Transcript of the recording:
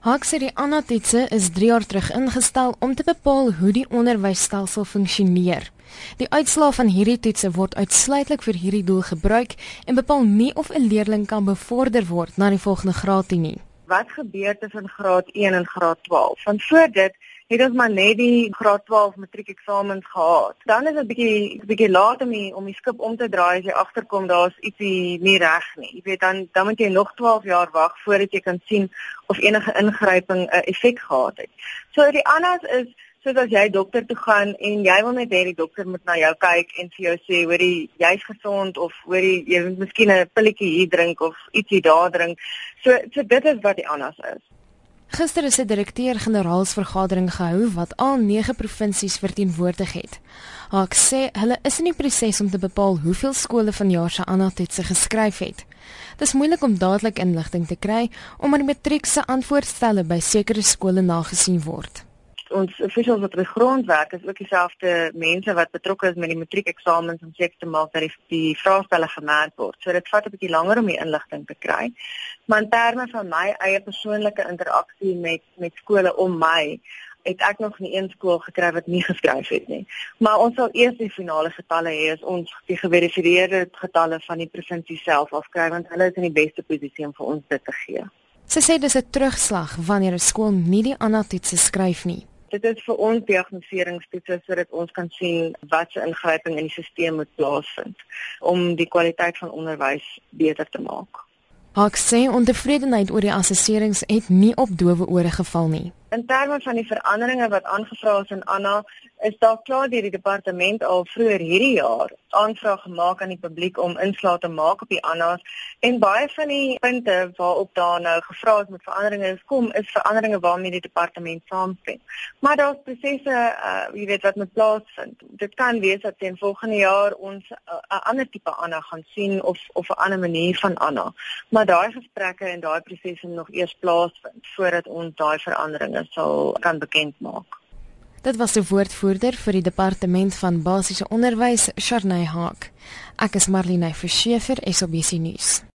Hak sê die ANA-toetse is 3 jaar terug ingestel om te bepaal hoe die onderwysstelsel funksioneer. Die uitslae van hierdie toetse word uitsluitlik vir hierdie doel gebruik en bepaal nie of 'n leerling kan bevorder word na die volgende graad nie. Wat gebeur tussen graad 1 en graad 12? Van voor dit het ons maar net die graad 12 matriekeksamens gehad. Dan is dit bietjie bietjie laat om die, om die skip om te draai as jy agterkom daar's ietsie nie reg nie. Jy weet dan dan moet jy nog 12 jaar wag voordat jy kan sien of enige ingryping 'n effek gehad het. So die anders is soos as jy dokter toe gaan en jy wil net hê die dokter moet na jou kyk en vir jou sê hoorie jy's gesond of hoorie jy moet miskien 'n pilletjie hier drink of ietsie daar drink. So so dit is wat die anders is. Gister is 'n direkteur-generaalsvergadering gehou wat al 9 provinsies verteenwoordig het. Haak sê hulle is in die proses om te bepaal hoeveel skole vanjaar se aanhaaltoetse geskryf het. Dit is moeilik om dadelik inligting te kry omdat die matriek se antwoordstelle by sekere skole nagesien word ons officials wat op die grond werk is ook dieselfde mense wat betrokke is met die matriekeksamens om seker te maak dat die, die vraestelle gemerk word. So dit vat 'n bietjie langer om die inligting te kry. Maar in terme van my eie persoonlike interaksie met met skole om my het ek nog nie een skool gekry wat nie geskryf het nie. Maar ons sal eers die finale getalle hê as ons die geverifieerde getalle van die provinsie self afkry want hulle is in die beste posisie om vir ons dit te gee. Sy sê dis 'n terugslag wanneer 'n skool nie die aanhaaltoetse skryf nie dit is vir ons diagnoseringstoetse sodat ons kan sien wat se ingryping in die stelsel moet plaasvind om die kwaliteit van onderwys beter te maak. Hak sê ontevredenheid oor die assesserings het nie op dowe ore geval nie. In terme van die veranderinge wat aangevra is in Anna, is daar klaar deur die departement al vroeër hierdie jaar aanvraag gemaak aan die publiek om inslae te maak op die Annas en baie van die punte waarop daar nou gevra is met veranderinge kom is veranderinge waarmee die departement saamstem. Maar daar's prosesse, uh, jy weet wat moet plaasvind. Dit kan wees dat teen volgende jaar ons 'n uh, ander tipe Anna gaan sien of of 'n ander manier van Anna. Maar daai gesprekke en daai prosesse moet nog eers plaasvind voordat ons daai veranderinge sal kan bekend maak. Dit was die woordvoerder vir die departement van basiese onderwys, Sharnay Haak. Ek is Marlene Verschiefer, SABC nuus.